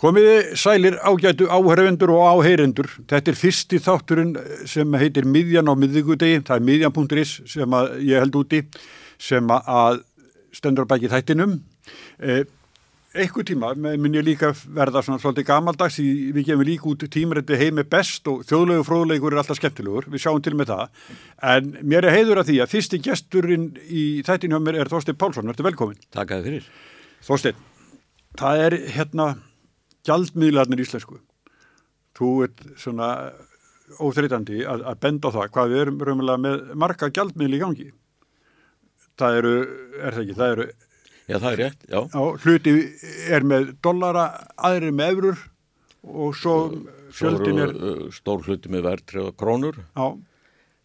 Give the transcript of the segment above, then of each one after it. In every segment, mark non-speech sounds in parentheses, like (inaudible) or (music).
Komiði sælir ágætu áhörvendur og áheyrendur. Þetta er fyrsti þátturinn sem heitir Midjan á miðvíkudegi. Það er midjan.is sem ég held úti sem að stendur á bæki þættinum. Eh, Eitthvað tíma mun ég líka verða svona svolítið gamaldags við gefum líka út tímarætti heimi best og þjóðlegu fróðlegur er alltaf skemmtilegur, við sjáum til með það. En mér er heiður að því að fyrsti gesturinn í þættinu hjá mér er Þorstein Pálsson. Verður velkomin. Takk að þið fyrir. Þorstein, það er hérna gjaldmiðlarnir íslensku. Þú ert svona óþreytandi að, að benda á það hvað við erum raunverulega með marga gjaldmiðli í gangi. Það eru, er það ekki, það eru Já, það er rétt, já. Já, hluti er með dollara, aðri með eurur og svo fjöldin er... Stór hluti með verðtröða krónur já.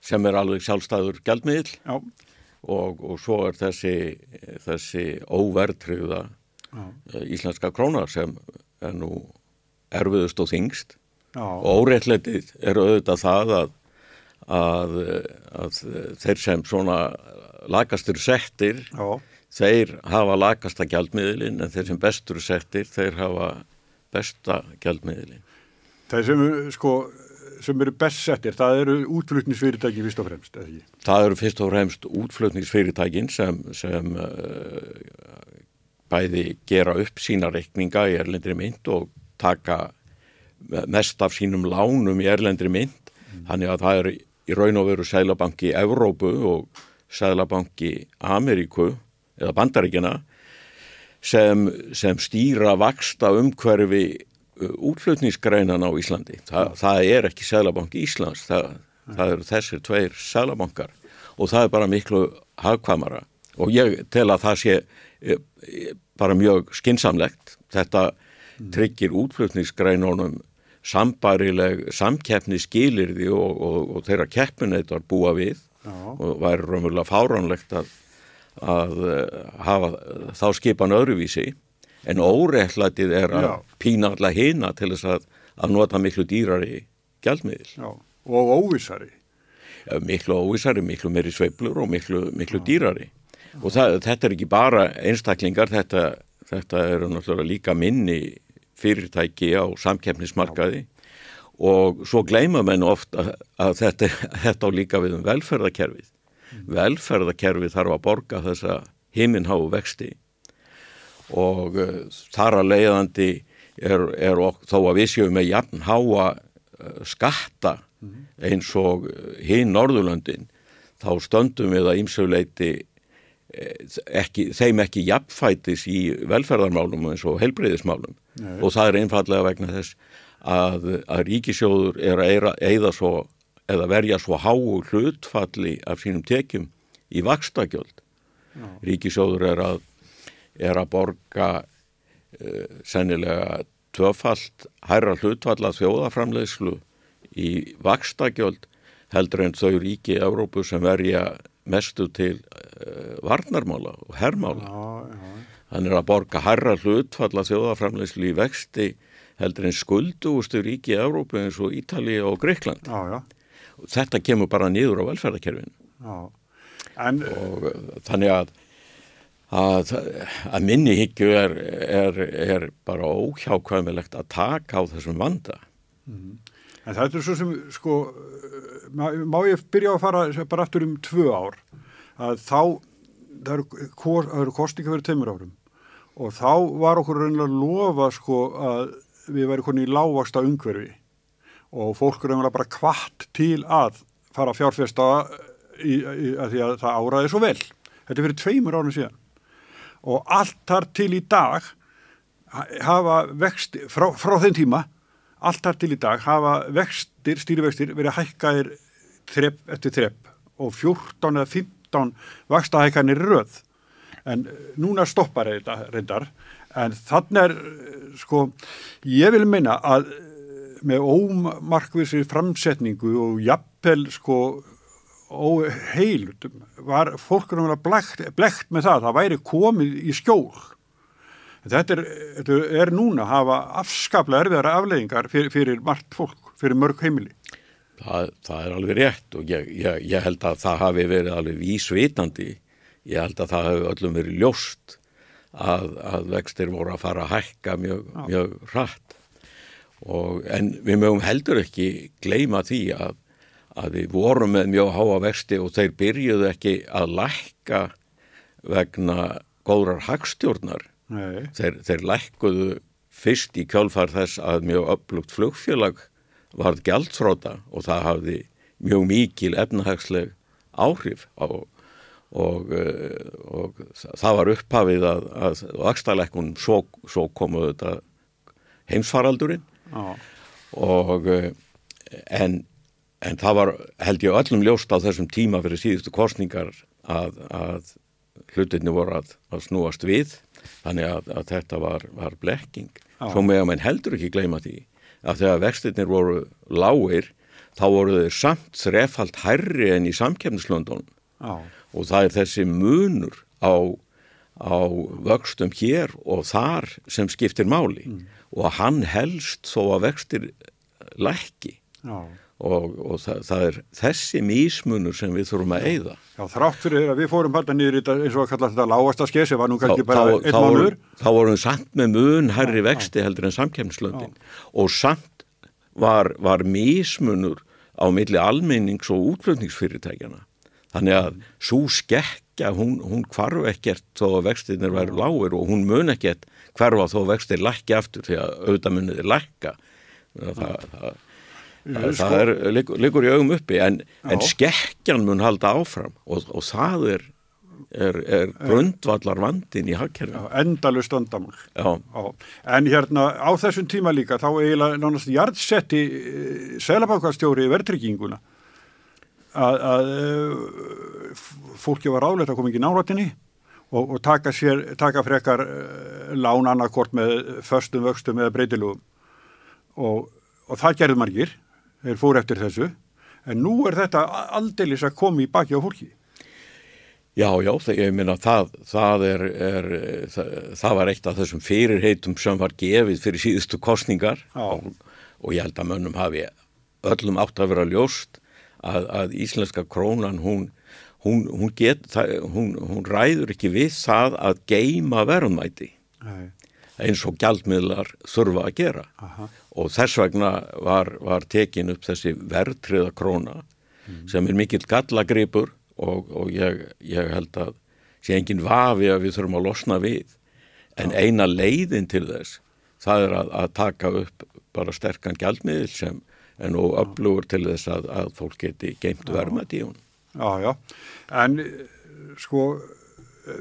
sem er alveg sjálfstæður gældmiðl og, og svo er þessi, þessi óverðtröða íslenska krónar sem er nú erfiðust og þingst já, og óréttletið er auðvitað það að, að, að þeir sem svona lagastur settir já, þeir hafa lagasta gjaldmiðlin en þeir sem bestur settir þeir hafa besta gjaldmiðlin. það sem, sko, sem eru best settir, það eru útflutnisfyrirtæki fyrst og fremst, eða ekki? Það eru fyrst og fremst útflutningsfyrirtækin sem, sem uh, bæði gera upp sína reikninga í erlendri mynd og taka mest af sínum lánum í erlendri mynd. Þannig að það er í raun og veru Sælabanki Evrópu og Sælabanki Ameríku eða Bandaríkina sem, sem stýra vaksta umhverfi útflutningsgreinan á Íslandi. Þa, það er ekki Sælabanki Íslands, það, það eru þessir tveir Sælabankar og það er bara miklu hagkvamara og ég tel að það sé e, e, bara mjög skinsamlegt. Þetta tryggir útflutningsgreinunum sambarileg samkeppni skilirði og, og, og þeirra keppineitar búa við Já, og væri raunverulega fáránlegt að, að eh, hafa þá skipan öðruvísi en órettlætið er að Já. pína alla hina til þess að, að nota miklu dýrari gjaldmiðil. já, og óvissari. Ja, Miklu óvísari, miklu meiri sveiflur og miklu, miklu dýrari. Og það, þetta er ekki bara einstaklingar, þetta, þetta eru náttúrulega líka minni fyrirtæki á samkeppnismarkaði. Og svo gleyma menn oft að, þetta, þetta á líka við um velferðakerfið. Velferðakerfið þarf að borga þessa himinháu vexti. Og uh, þar að leiðandi er, er ok, þó að við séum með jafn háa uh, skatta eins og hinn Norðurlöndin þá stöndum við að ímsöguleiti ekki, þeim ekki jafnfætis í velferðarmálum eins og helbreyðismálum Nei. og það er einfallega vegna þess að, að ríkisjóður er að eira, svo verja svo háu hlutfalli af sínum tekjum í vakstakjöld. Ríkisjóður er að, er að borga uh, sennilega tvöfalt hærra hlutfalla þjóðaframleiðslu í vakstakjöld heldur en þau ríki í Evrópu sem verja mestu til uh, varnarmála og herrmála. Hann er að borga hærra hlutfalla þjóðaframleiðslu í vexti heldur en skuldugustu ríki í Evrópu eins og Ítalið og Greikland. já, já, Þetta kemur bara niður á velferðarkerfinu já. En, og uh, þannig að, að, að minni hyggju er, er, er bara óhjákvæmilegt að taka á þessum vanda. En það er svo sem, sko, má, ég byrja að fara bara aftur um tvö ár, að þá, það eru, eru kostninga fyrir tveimur árum. Og þá var okkur reynilega að lofa, sko, að við væri konið í lágvaksta umhverfi og fólk er reynilega bara kvart til að fara að fjárfesta í, í, að því að það áraði svo vel. Þetta er fyrir tveimur árum síðan. Og allt þar til í dag ha- hafa vexti, frá, frá þeim tíma allt þar til í dag hafa vextir, stýrivextir verið hækkaðir þrepp eftir þrepp og 14 eða 15 vakstahækkanir í röð. En eh, núna stoppar þetta reyndar. En þannig er eh, sko, ég vil meina að eh, með ómarkvisri framsetningu og jafnvel sko óheilutum var fólk náttúrulega blekt, blekt með það, það væri komið í skjól Þetta er, þetta er núna að hafa afskaplega erfiðara afleiðingar fyrir, fyrir margt fólk, fyrir mörg heimili. Það, það er alveg rétt og ég, ég, ég held að það hafi verið alveg vísvitandi. Ég held að það hafi öllum verið ljóst að, að vextir voru að fara að hækka mjög, mjög rætt og, en við mögum heldur ekki gleima því að, að við vorum með mjög háa vexti og þeir byrjuðu ekki að lækka vegna góðrar hagstjórnar þeir, þeir lækkuðu fyrst í kjálfar þess að mjög upplugt flugfélag varð gjaldfróta og það hafði mjög mikil efnahagsleg áhrif á, og, eh, og það var upphafið að, að vakstalekkun svo, svo komuðu þetta heimsfaraldurinn Já. og eh, en, en það var held ég öllum ljóst á þessum tíma fyrir síðustu kostningar að, að hlutinni voru að, að snúast við þannig að, að þetta var, var blekking. Já. svo með að mann heldur ekki gleyma því að þegar vextirnir voru lágir þá voru þeir samt þrefald hærri enn í samkefnislöndunum og það er þessi munur á, á vöxtum hér og þar sem skiptir máli. Mm. og hann helst þó að vextir lækki og, og það, það er þessi mísmunur sem við þurfum að eigða. Já þrátt fyrir að við fórum í þetta eins og að kalla þetta lágasta skesi, það var nú kannski bara einn mánur. Þá vorum við samt með mun hærri vexti heldur en samkefnislöndin og samt var, var mísmunur á milli almennings og útflutningsfyrirtækjana. Þannig að svo skekkja, hún, hún kvarf ekkert þó að vextinir væri lágur og hún mun ekkert hverfa þó að vextir lækki aftur því að auðvitað muniði lækka. Það, það, það, það er, liggur í augum uppi en, en skekkjan mun halda áfram og, og það er er, er grundvallar vandin í hagkerfinu. Endalust vandamál. En hérna á þessum tíma líka þá eiginlega nánast hjartsetti eh, selabankastjóri verðtrygginguna. Að, að eh, fólki var áleitt að koma ekki náratinni og, og taka, sér, taka frekar uh, lán annarkort með förstum vöxtum eða breytilugum og, og það gerði margir, þeir fór eftir þessu en nú er þetta aldeilis að koma í baki á fólki. Já, já, ég minna það, það, er, er, það, það var eitt af þessum fyrirheitum sem var gefið fyrir síðustu kostningar og, og ég held að mönnum hafi öllum átt að vera ljóst að, að íslenska krónan hún, hún, hún, get, hún ræður ekki við það að geima verðmæti Nei. Eins og gjaldmiðlar þurfa að gera Aha. og þess vegna var, var tekin upp þessi verðtriða króna mm. sem er mikill gallagripur og, og ég, ég held að sé enginn vafi að við þurfum að losna við en Já. eina leiðin til þess það er að, að taka upp bara sterkan gjaldmiðil sem er nú öflugur til þess að, að fólk geti geimt verðmætt í hún Já, já, en sko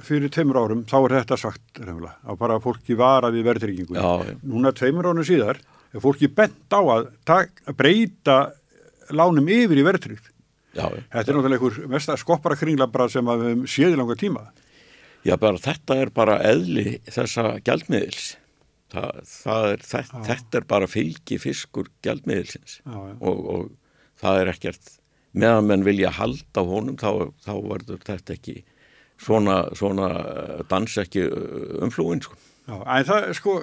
fyrir tveimur árum þá er þetta sagt reynulega, að bara fólki vara við verðryggingu núna tveimur árum síðar er fólki bent á að, að breyta lánum yfir í verðrygg Já, þetta er náttúrulega einhver mest að skoppara kringlabra sem að við séum langa tíma. Já, bara þetta er bara eðli þessa gjaldmiðils. Það, það er, þetta, þetta er bara fylgi fiskur gjaldmiðilsins. Og, og það er ekkert, meðan menn vilja halda honum þá, þá verður þetta ekki svona, svona dans ekki umflúin. Sko. Já, en það, sko,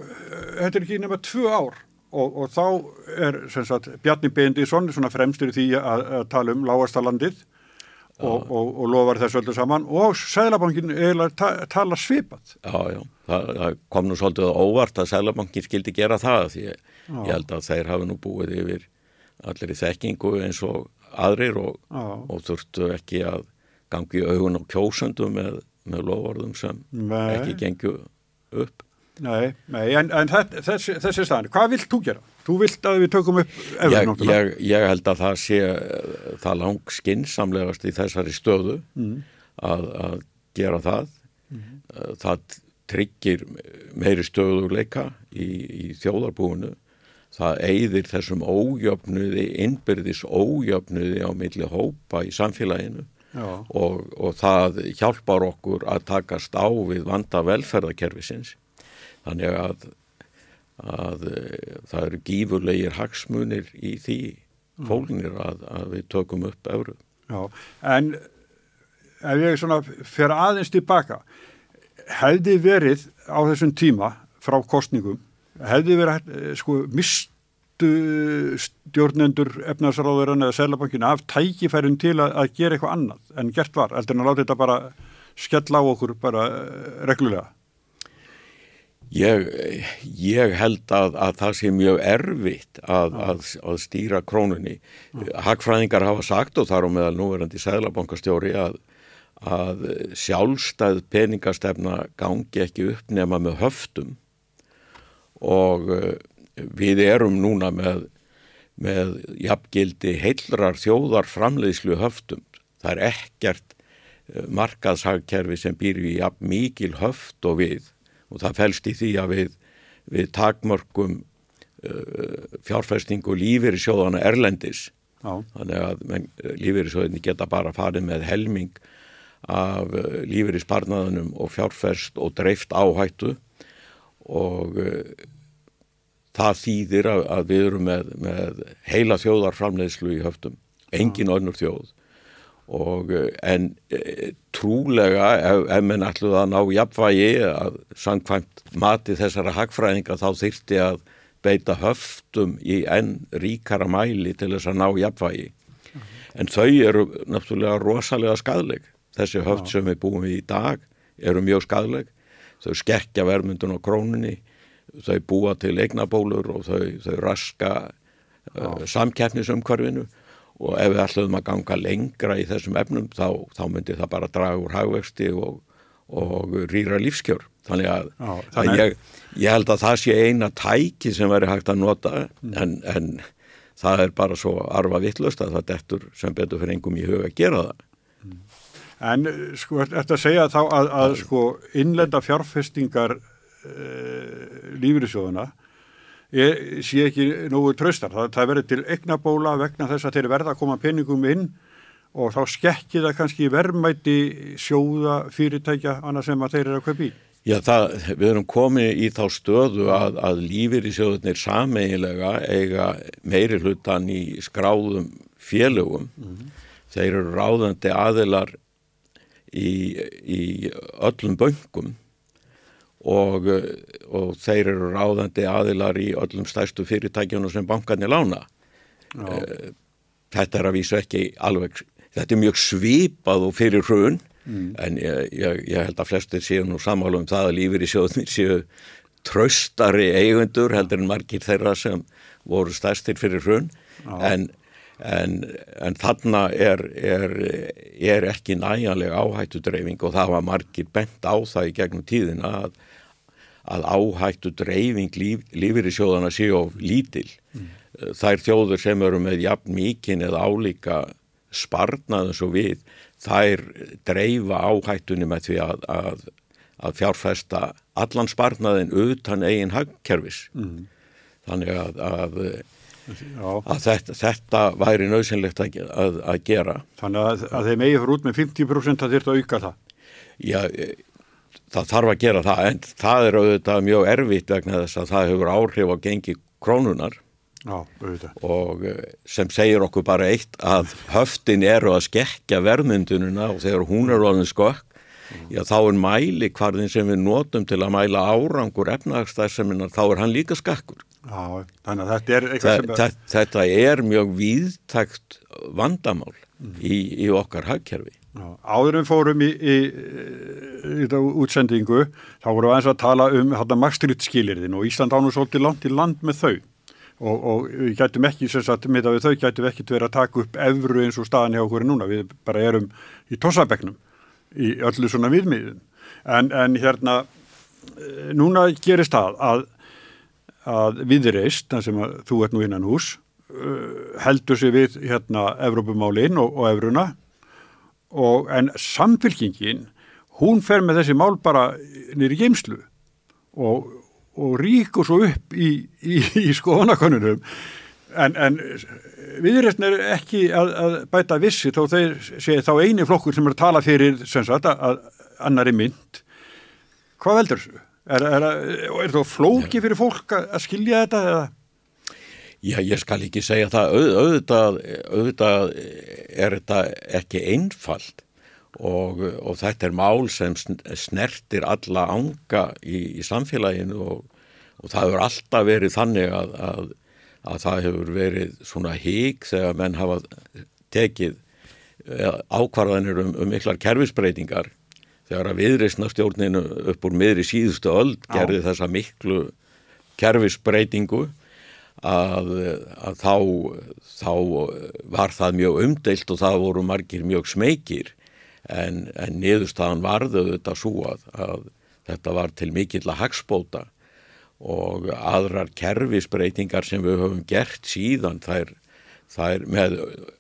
þetta er ekki nema tvö ár og, og þá er sagt, Bjarni Bendisson fremstur í því að, að tala um lágastalandið og, og, og lofar þessu öllu saman og Sælabankin eiginlega ta, tala svipat. Já, já, það, það kom nú svolítið óvart að Sælabankin skildi gera það því ég, ég held að þeir hafi nú búið yfir allir í þekkingu eins og aðrir og þurftu ekki að gangi augun á kjósundum með, með lofarðum sem Nei. ekki gengju upp. Nei, nei en, en þessi, þessi staðan, hvað vilt þú gera? Þú vilt að við tökum upp náttúrulega? Ég, ég held að það sé það lang skinsamlegast í þessari stöðu mm. að, að gera það. Mm. Það tryggir meiri stöðuleika í, í þjóðarbúinu. Það eigðir þessum ójöfnuði, innbyrðis ójöfnuði á milli hópa í samfélaginu og, og það hjálpar okkur að takast á við vanda velferðarkerfisins þannig að, að eh, það eru gífurlegir hagsmunir í því mm. fólknir að, að við tökum upp öfru. Já, en ef ég svona fer aðeins tilbaka, hefði verið á þessum tíma frá kostningum, hefði verið eh, sko mistu stjórnendur efnarsráðurinn eða selabankinu af tækifærum til að, að gera eitthvað annað en gert var, heldur en að láta þetta bara skella á okkur bara eh, reglulega. Ég, ég held að, að það sé mjög erfitt að, að, að stýra krónunni. Hagfræðingar hafa sagt og þar á meðal núverandi sæðlabankastjóri að, að sjálfstæð peningastefna gangi ekki upp nema með höftum og uh, við erum núna með, með jafngildi heilrar þjóðar framleiðslu höftum. Það er ekkert uh, markaðshagkerfi sem býr við jafn mikil höft og við og það fælst í því að við, við takmörgum uh, fjárfæstingu lífeyri sjóðana erlendis Já. þannig að lífeyri sjóðinni geta bara farið með helming af lífeyri sparnaðunum og fjárfæst og dreift áhættu og uh, það þýðir að, að við erum með, með heila þjóðarframleiðslu í höftum engin önnur þjóð. Og eh, en e, trúlega ef, ef menn ætluð að ná jafnvægi að sangkvæmt mati þessara hagfræðinga þá þyrti að beita höftum í enn ríkara mæli til þess að ná jafnvægi. Mm. en þau eru náttúrulega rosalega skadleg þessi höft sem við búum við í dag eru mjög skadleg þau skekkja vermyndun á krónunni þau búa til eignabólur og þau, þau raska uh, samkeppnisumkvarfinu og ef við ætlum að ganga lengra í þessum efnum þá, þá myndi það bara draga úr hagvexti og, og rýra lífskjör þannig að, Já, þannig... að ég, ég held að það sé eina tæki sem veri hægt að nota mm. en, en það er bara svo arfa vittlust að það dettur sem betur fyrir engum í huga að gera það mm. En sko, þetta segja þá að, að sko innlenda fjárfestingar lífriðsjóðuna ég sé ekki nógu tröstar. Það, það verður til egnabóla vegna þess að þeir verða að koma peningum inn og þá skekkir það kannski verðmætti sjóða fyrirtækja annað sem að þeir eru að kaupa í. Já, það, við erum komið í þá stöðu að, að lífir í sjóðunir sameigilega eiga meiri hlutan í skráðum félögum. Mm -hmm. Þeir eru ráðandi aðilar í, í öllum böngum og, og þeir eru ráðandi aðilar í öllum stærstu fyrirtækjunum sem bankarnir lána. Já. Eh, þetta er að vísa ekki alveg, þetta er mjög svipað og fyrir hrun mm. en ég, ég, ég held að flestir séu nú samála um það að lífur í sjóðnir séu tröstari eigundur heldur en margir þeirra sem voru stærstir fyrir hrun en, en, en þarna er, er, er ekki næjanlega áhættu dreifing og það var margir bent á það í gegnum tíðin að að áhættu dreifing líf, lífir í sjóðana séu of lítil. Mm. Þær þjóður sem eru með jafn mikinn eða álíka sparnaðum svo við, þær dreifa áhættunni með því að, að, að fjárfesta allan sparnaðin utan eigin hagkerfis. Mm. Þannig að, að þetta, þetta væri nöðsynlegt að gera. Þannig að þeim eigi fyrir út með 50% að að auka það? Já, það þarf að gera það en það er auðvitað mjög erfitt vegna þess að það hefur áhrif á gengi krónunar Já, og eh, sem segir okkur bara eitt að höftin eru að skekja verðmyndununa og þegar hún er alveg skokk mm. já þá er mæli hvarðin sem við notum til að mæla árangur efnagstæðseminar þá er hann líka skakkur Já, þannig að þetta er eitthvað sem er... Þetta er mjög víðtækt vandamál mm. í, í okkar hagkerfi Áðurum fórum í, í, í, í útsendingu, þá vorum við eins að tala um makstrýtskilirðin og Ísland ánum svolítið langt í land með þau. Og, og við gætum ekki, sem sagt, með það við þau gætum ekki verið að taka upp efru eins og staðan hjá okkur núna, við bara erum í tossabeknum í öllu svona viðmiðum. En, en hérna, eh, núna gerist það að, að viðreist, þannig sem að þú ert nú innan hús, eh, heldur sig við hérna Evrópumálinn og, og Evruna og en samfélkingin hún fer með þessi mál bara nýri geimslu og, og ríkur svo upp í, í, í skoðanakonunum en, en viðræstn er ekki að, að bæta vissi þó þeir segja þá eini flokkur sem er að tala fyrir sagt, að annari mynd hvað veldur þessu? Er, er, er, er þá flóki fyrir fólk að skilja þetta eða? Já, ég skal ekki segja það, Auð, auðvitað, auðvitað er þetta ekki einfalt. Og, og þetta er mál sem snertir alla anga í, í samfélaginu og, og það hefur alltaf verið þannig að, að, að það hefur verið svona hík þegar menn hafa tekið ákvarðanir um, um miklar kerfisbreytingar. Þegar að viðreysna stjórninu upp úr miðri síðustu öll gerði þessa miklu kerfisbreytingu að, að þá, þá var það mjög umdeilt og það voru margir mjög smekir en, en niðurstaðan varðu þetta svo að, að þetta var til mikill að hagspóta og aðrar kerfisbreytingar sem við höfum gert síðan þær, þær með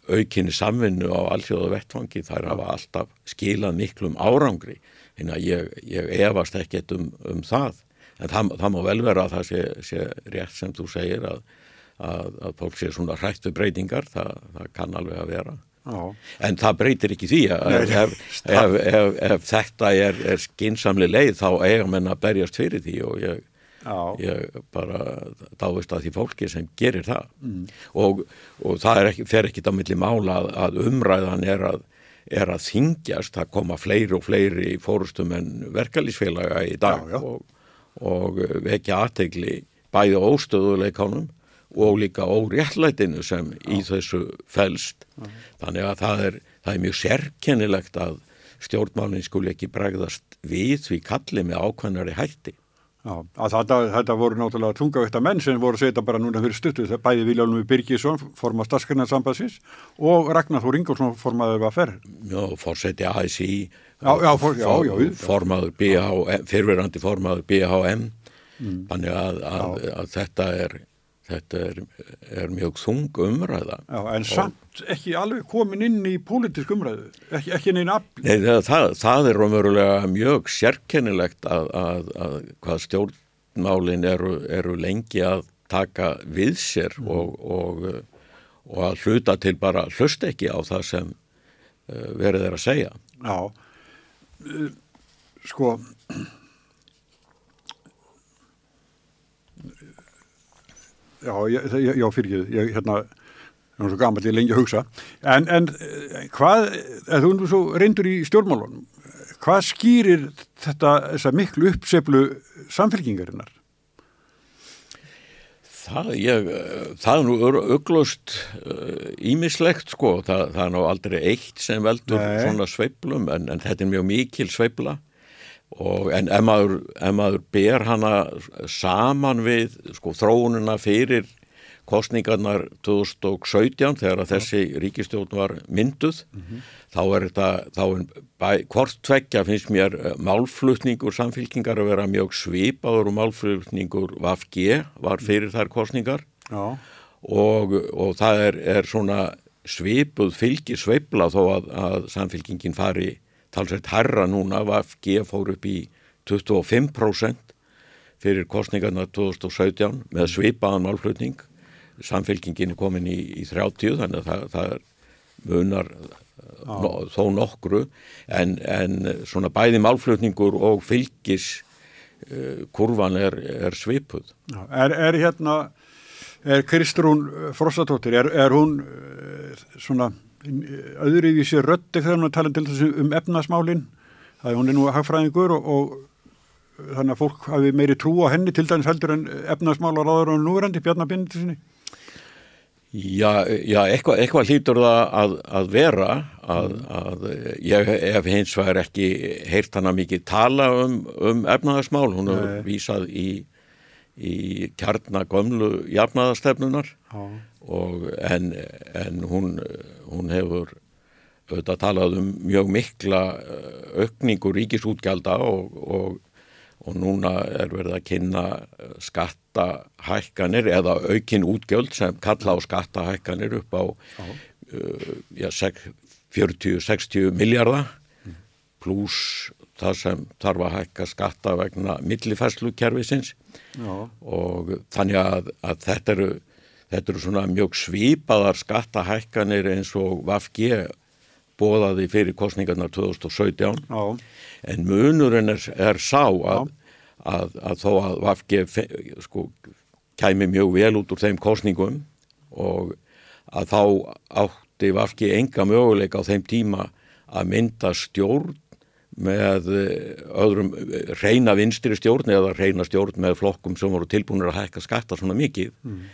aukinni samvinnu á allsjóðu vettfangi þær hafa alltaf skilað miklum árangri. En ég, ég efast ekkert um, um það en það, það má vel vera að það sé, sé rétt sem þú segir að, að, að fólk sé svona hrætt við breytingar það, það kann alveg að vera Já. en það breytir ekki því að Nei, ef, (laughs) ef, ef, ef þetta er, er skinsamli leið þá eiga menn að berjast fyrir því og ég, ég bara dáist að því fólki sem gerir það mm. og, og það ekki, fer ekki á milli mála að, að umræðan er að er að þingjast, það koma fleiri og fleiri fórustum en verkalýsfélaga í dag já, já. og og vekja aðtegli bæði óstöðuleikánum og líka óréttlætinu sem í þessu fælst. Þannig að það er, það er mjög sérkennilegt að stjórnmálinn skuli ekki bregðast við því kalli með ákvæmnari hætti. Já, þetta, þetta voru náttúrulega tungavægt menn sem voru að setja bara núna fyrir stuttu það bæði Viljálfur Birgisson, formað Staskarnarsambassins og Ragnar Þór Ingolson formaður var ferð. Já, fórseti ASI já, já, for, já, já, formaður BHM, fyrverandi formaður BHM mm. þannig að, að, að þetta er þetta er, er mjög þung umræða. Já, en samt ekki alveg komin inn í pólitísk umræðu, ekki, ekki neina afl. Nei, það, það, það er raunverulega mjög sérkennilegt að, að, að hvað stjórnmálin eru, eru lengi að taka við sér mm. og, og, og að hluta til bara hlust ekki á það sem uh, verið er að segja. Já, sko já, ég, já fyrir ekki ég hérna, það er svo gaman ég lengi að hugsa. En, en hvað, eða þú erum svo reyndur í stjórnmálunum. Hvað skýrir þetta miklu uppseflu samfélkingarinnar Það, ég, það er nú auglust ímislegt uh, sko, það, það er nú aldrei eitt sem veldur Nei. svona sveiblum en, en þetta er mjög mikil sveibla og en ef maður, ef maður ber hana saman við sko þróununa fyrir kostningarnar 2017 þegar að þessi ríkistjórn var mynduð mm -hmm. þá er þetta, er hvort tveggja finnst mér eh, málflutningur samfélkingar að vera mjög svipaður og málflutningur VFG var fyrir þær kostningar og, og það er, er svona svipuð fylgi sveibla þó að, að samfélkingin fari talsveit herra núna. VFG fór upp í 25% fyrir kostningarna 2017 með svipaðan málflutning samfélkingin er komin í, í 30 þannig að það, það munar no, þó nokkru en, en svona bæði málflutningur og fylgis uh, kurvan er, er svipuð. Já, er, er hérna, er Kristrún Frossatóttir, er, er hún uh, svona öðruvísi rötti þegar hún er talað til þessu um efnasmálinn, það er hún er nú hagfræðingur og, og þannig að fólk hafi meiri trú á henni til dæmis heldur en efnasmálar áður og núrandi bjarnabindið sinni. Já, já eitthvað, eitthvað hlýtur það að, að vera að, að ég hef hins vegar ekki heyrt hana mikið tala um, um efnaðarsmál, hún hefur vísað í, í kjarnagömlu jafnaðarstefnunar en, en hún, hún hefur auðvitað talað um mjög mikla aukningu ríkisútgjalda og, og og núna er verið að kynna eh, skattahækkanir eða aukin útgjöld sem kalla á skattahækkanir upp á uh, ja, 40-60 miljardar mm. pluss það sem þarf að hækka skatta vegna millifærslukerfisins. Og þannig að, að þetta, eru, þetta eru svona mjög svípaðar skattahækkanir eins og VFG bóðaði fyrir kostningarnar 2017 Já. en munurinn er, er sá að, að, að þó að Vafge sko, kæmi mjög vel út úr þeim kostningum og að þá átti Vafge enga möguleika á þeim tíma að mynda stjórn með öðrum reyna vinstri stjórn eða reyna stjórn með flokkum sem voru tilbúinir að hækka skatta svona mikið mm.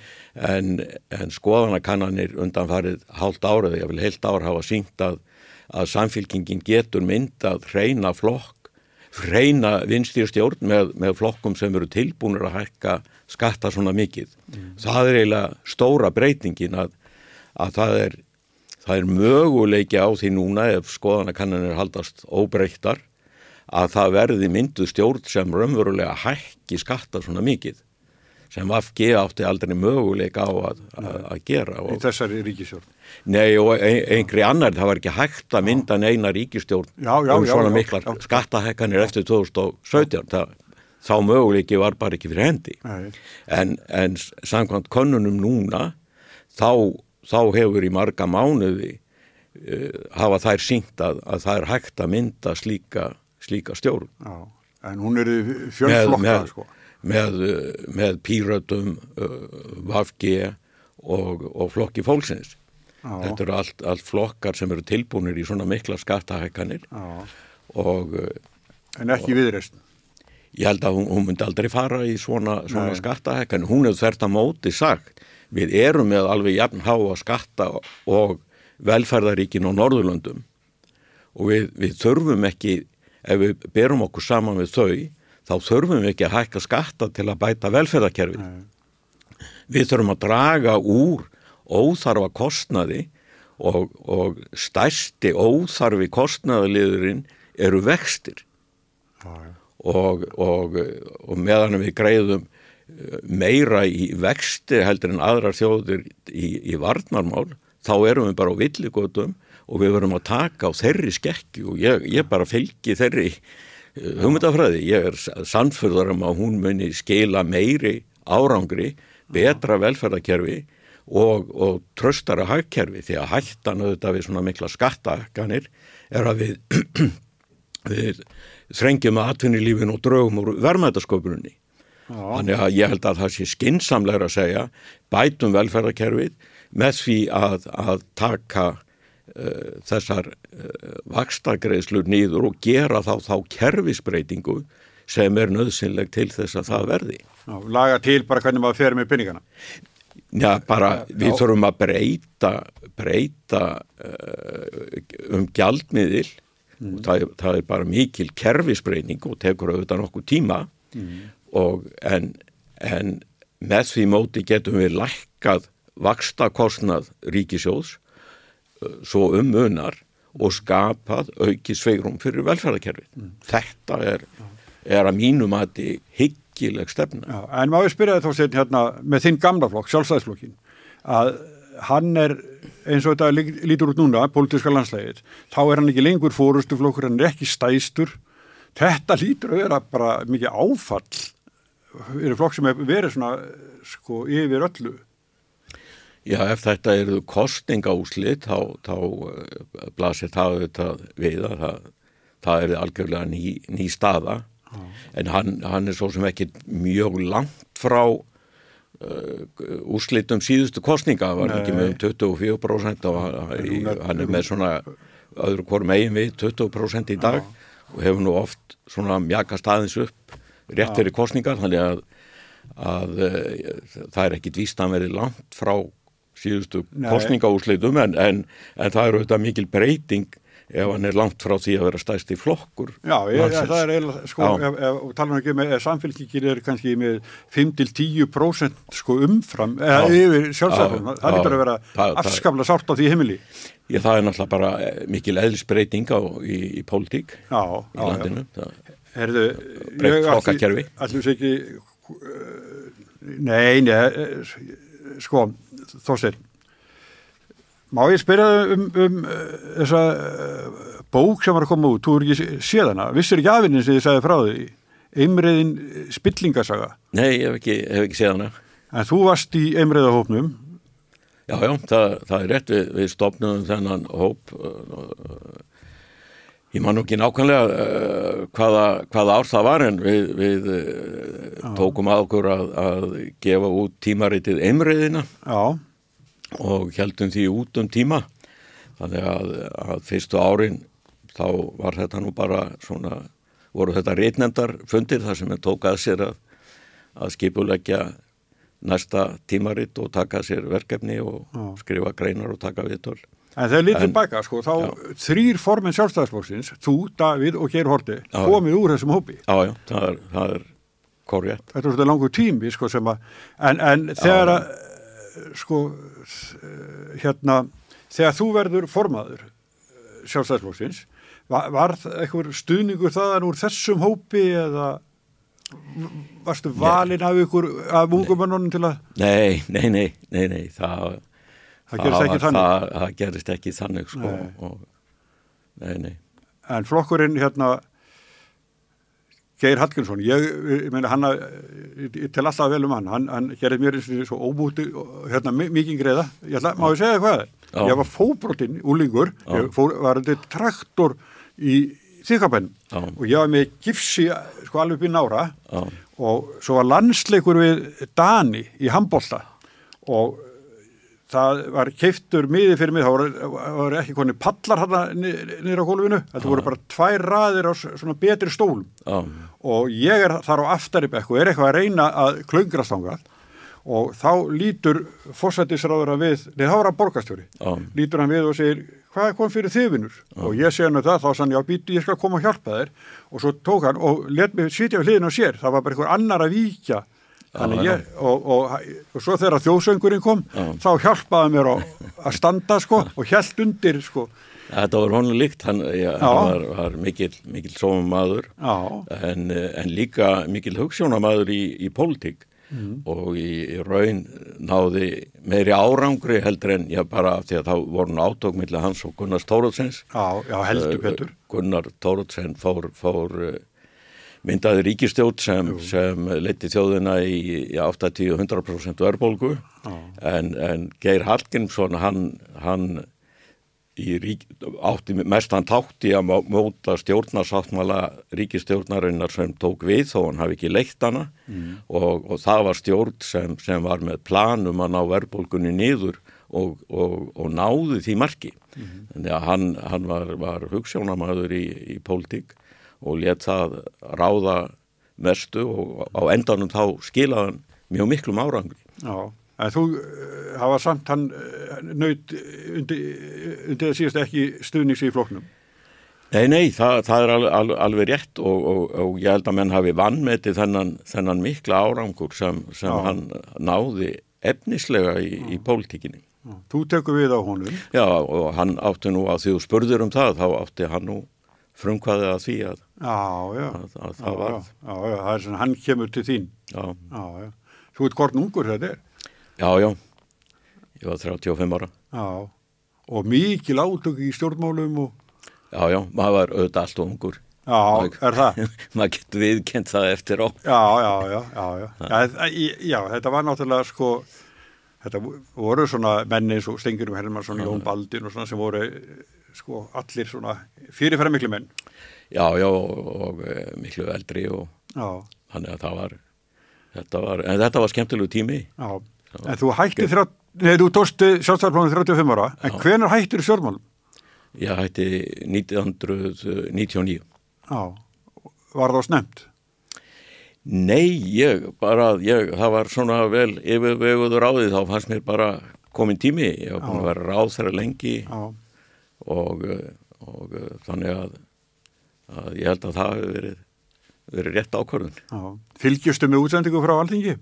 en, en skoðanakannanir undanfarið hálft árið, ég vil heilt ár hafa syngt að að samfélkingin getur myndað reyna flokk hreina vinstýrstjórn með, með flokkum sem eru tilbúinir að hækka skatta svona mikið. Það er eiginlega stóra breytingin að, að það er það er möguleiki á því núna ef skoðanakannanir haldast óbreyttar að það verði myndu stjórn sem raunverulega hækki skatta svona mikið sem Vafgi átti aldrei möguleika á að, að, gera. Í þessari ríkistjórn? Nei og einhverji annar, það var ekki hægt að mynda neina ríkistjórn já, já, um svona já, miklar skattahekkanir eftir 2017. Það, þá möguleiki var bara ekki fyrir hendi. En, en samkvæmt konunum núna þá, þá hefur í marga mánuði uh, hafa þær syngt að, að það er hægt að mynda slíka, slíka stjórn. Já, en hún er fjölflokka sko með, með pírötum uh, Vafgi og, og flokki fólksins. Já. þetta eru allt, allt flokkar sem eru tilbúinir í svona mikla skattahækkanir. Og uh, en ekki viðreist ég held að hún, hún myndi aldrei fara í svona, svona skattahækkanir, hún hefur þert að móti sagt, við erum með alveg jafn háa skatta og velferðaríkin og Norðurlöndum. Og við, við þurfum ekki ef við berum okkur saman við þau þá þurfum við ekki að hækka skatta til að bæta velferðarkerfi. Við þurfum að draga úr óþarfa kostnaði og, og stærsti óþarfi kostnaðaliðurinn eru vextir og, og, og meðan við greiðum eh, meira í vexti heldur en aðrar þjóðir í, í varnarmál þá erum við bara á villigötum og við verum að taka á þeirri skekki og ég, ég bara fylgi þeirri hugmyndafræði, ég er sannfyrðar um að hún muni skila meiri árangri, betra velferðarkerfi og, og tröstara hagkerfi því að hættan auðvitað við svona mikla skattahakkanir er að við, (clears throat) við þrengjum að atvinnilífin og draugum úr vermaðasköpunni. Þannig að ég held að það sé skinsamlegur að segja bætum velferðarkerfið með því að, að taka þessar uh, vakstagreðslur nýður og gera þá þá kerfisbreytingu sem er nöðsynleg til þess að það verði. Já, laga til bara hvernig maður fer með pinningana. Já, bara við Já. þurfum að breyta, breyta uh, um gjaldmiðil mm. og það, það er bara mikil kerfisbreyning og tekur auðvitað nokkuð tíma mm. og en, en með því móti getum við lækkað vakstakostnað ríkisjóðs svo um munar og skapað auki sveigrum fyrir velferðarkerfið. Mm. Þetta er, er að mínum að þetta higgileg stefna. Já, en má ég spyrja þetta þá hérna með þinn gamla flokk, sjálfstæðisflokkin, að hann er eins og þetta lítur út núna, pólitíska landslægið, þá er hann ekki lengur fórustuflokkur, hann er ekki stæstur. Þetta lítur að vera bara mikið áfall, er flokk sem er verið svona sko yfir öllu. Já, ef þetta eru kostningaúslit þá, þá uh, blasir það auðvitað við að það, það er algjörlega ný, ný staða ah. en hann, hann er svo sem ekki mjög langt frá uh, úslitum síðustu kostninga, það var Nei. ekki með um 24% og hann, hann er með svona öðru hvorm eigin við 20% í dag ah. og hefur nú oft svona mjaka staðins upp rétt fyrir kostningar þannig að, að uh, það er ekki dvíst að verið langt frá síðustu kostningaúsleitum en, en, en það eru þetta mikil breyting ef hann er langt frá því að vera stæst í flokkur. Já, ég, það er eiginlega, sko, ef, ef, tala ekki með, samfélkikir er kannski með 5-10% sko umfram, eða yfir sjálfsæðum, það lítur að vera afskafla sárt á því heimili. Já, það er náttúrulega bara eh, mikil eðlisbreyting á í, í pólitík já, í landinu. Herðu, breytt flokkakerfi. Allur sé ekki, nei, nei, eh, sko, Þorstein má ég spyrja um, um þessa uh, bók sem var að koma út, þú er ekki séðana vissir ekki afinnin sem þið sagði frá því? Einmriðin spillingasaga. Nei, ég hef ekki, hef ekki séðana En þú varst í einmriðahópnum Já, já, það, það er rétt. Við, við stopnum þennan hóp ég man ekki nákvæmlega uh, hvaða, hvaða ár það var en við, við uh, tókum að okkur að, að gefa út tímaritið einmriðina Já. Og heldum því út um tíma. Þannig að, að fyrstu árin þá var þetta nú bara svona, voru þetta reitnefndar fundir þar sem við tók að sér að, að skipulegja næsta tímaritt og taka sér verkefni og Já. skrifa greinar og taka viðtöl En þegar litið baka, sko, þá þrýr formin sjálfstæðisflokksins, þú, Davíð og Geir Horti, Já. komið úr þessum hópi. Já, já, það er, það er korrétt. Þetta er svolítið langur tími, sko, sem að, en, en þegar að, sko, hérna, þegar þú verður formaður eh, sjálfstæðisflokksins, var, var eitthvað stuðningur þaðan úr þessum hópi eða varstu valinn af ykkur, af ungumönnunum til að, Nei, nei, nei, nei, nei, það, það gerist ekki þannig? Það, það gerist ekki þannig, sko. Nei. Og, nei, nei. En flokkurinn hérna Geir Hallgrímsson, ég, ég meina hann að, ég, tel alltaf vel um hann, hann, hann gerði mér eins og óbúti, hérna mi- mikið greiða, ég ætla, má ég segja hvað, Já. ég var fóbrotinn, úlingur, ég fór, var þetta traktor í þykkabenn og ég var með gifsi, sko alveg í nára og svo var landsleikur við Dani í handbolta og það var keiftur miði fyrir mig, það voru, voru ekki koni pallar hann niður á gólfinu, þetta voru bara tvær raðir á svona betri stólum. Já, og ég er þar á aftari bekku og er eitthvað að reyna að klöngrast þangað. Og þá lítur fósættisráður að við, neð þá var hann borgarstjóri. Já, lítur hann við og segir hvað kom fyrir þið vinnur og ég segi hann það, þá sann ég á býti, ég skal koma og hjálpa þér. Og svo tók hann og let mig sitja við hliðin á sér, það var bara einhver annar að víkja ég, og, og, og svo þegar þjóðsöngurinn kom Já. þá hjálpaði mér á, að standa sko og hjælt undir sko. Þetta var honum líkt, hann, Já. hann var, var mikil, mikil sómamaður já, en, en líka mikil hugssjónamaður í, í pólitík. Mhm. og í, í raun náði meiri árangri heldur en já bara því að þá voru átök millir hans og Gunnar Petur Gunnar Tórótsen fór, fór myndaði ríkistjótt sem, sem leiti þjóðina í, í 80-100% verðbólgu. En, en Geir Hallgrímsson hann, hann rík, átti mestan tátt í að mó- móta stjórnarsáttmála ríkistjórnarinnar sem tók við þó hann hafi ekki leitt hana. Og, og það var stjórn sem, sem var með plan um að ná verðbólgunni niður og, og, og náði því marki. Þannig að hann, hann var, var hugssjónamaður í, í pólitík og let það ráða mestu og á endanum þá skilaði hann mjög miklum árangri Já, en þú eh, hafa samt hann nöyt undir, undir að síðast ekki stuðnings í floknum. Nei, nei, það, það er alveg, alveg, rétt og, og, og ég held að menn hafi vannmetið þennan, þennan mikla árangur sem, sem hann náði efnislega í, í pólitíkinni. Þú tekur við á honum. Já, og hann átti nú að því þú spurðir um það, þá átti hann nú frumkvæðið að því að, Já, já. að, að það var. það er svona, hann kemur til þín. Já, Já, já. Þú ert hvort ungur þetta er. já, já, ég var 35 ára. Já, og mikil átök í stjórnmálum og, Já, já, maður var auðvitað allt og ungur. já, er það? (laughs) maður getur viðkent það eftir á. Já, já, já, já, þetta var náttúrulega sko, þetta voru svona menni eins og Stengurum Helmarsson, Jón Baldin og svona sem voru sko allir svona fyrirfæra miklu menn. Já, já, og, eh, miklu eldri og Já, þannig að það var, þetta var, en þetta var skemmtilegu tími. já. En þú hættir þrjá, nei, þú tósti sjálfstæðarplónu 35 ára, en hvenar hættir í stjórnmálum? Ég hætti 1999. Já, var það snemt? Nei, ég bara, ég, það var svona vel yfirveguður á því, þá fannst mér bara komin tími. Ég var búin að vera ráð þeirra lengi Já, og, eh, og eh, þannig að, að ég held að það hefur verið, verið rétt ákvörðun. já. Fylgjustu með útsendingu frá Alþingi?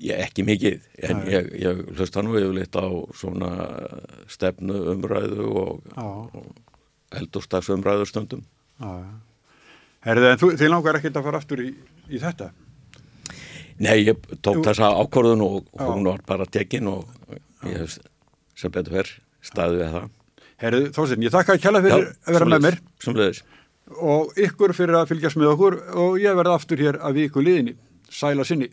Ég ekki mikið, en Nei. ég, ég hlusta nú yfirleitt á svona stefnu umræðu og, og eldurstags umræðu stundum. Herðið, en þú, þið langar ekkert að fara aftur í, í þetta? Nei, ég tók Jú. þessa ákvörðun og hún var bara tekin og ég hef sem betur verð staðið við það. Herðið, Þorstein, ég þakka að kjalla fyrir að vera með mér Sumleðis. og ykkur fyrir að fylgjast með okkur og ég verði aftur hér að viku liðinni. Sæla sinni.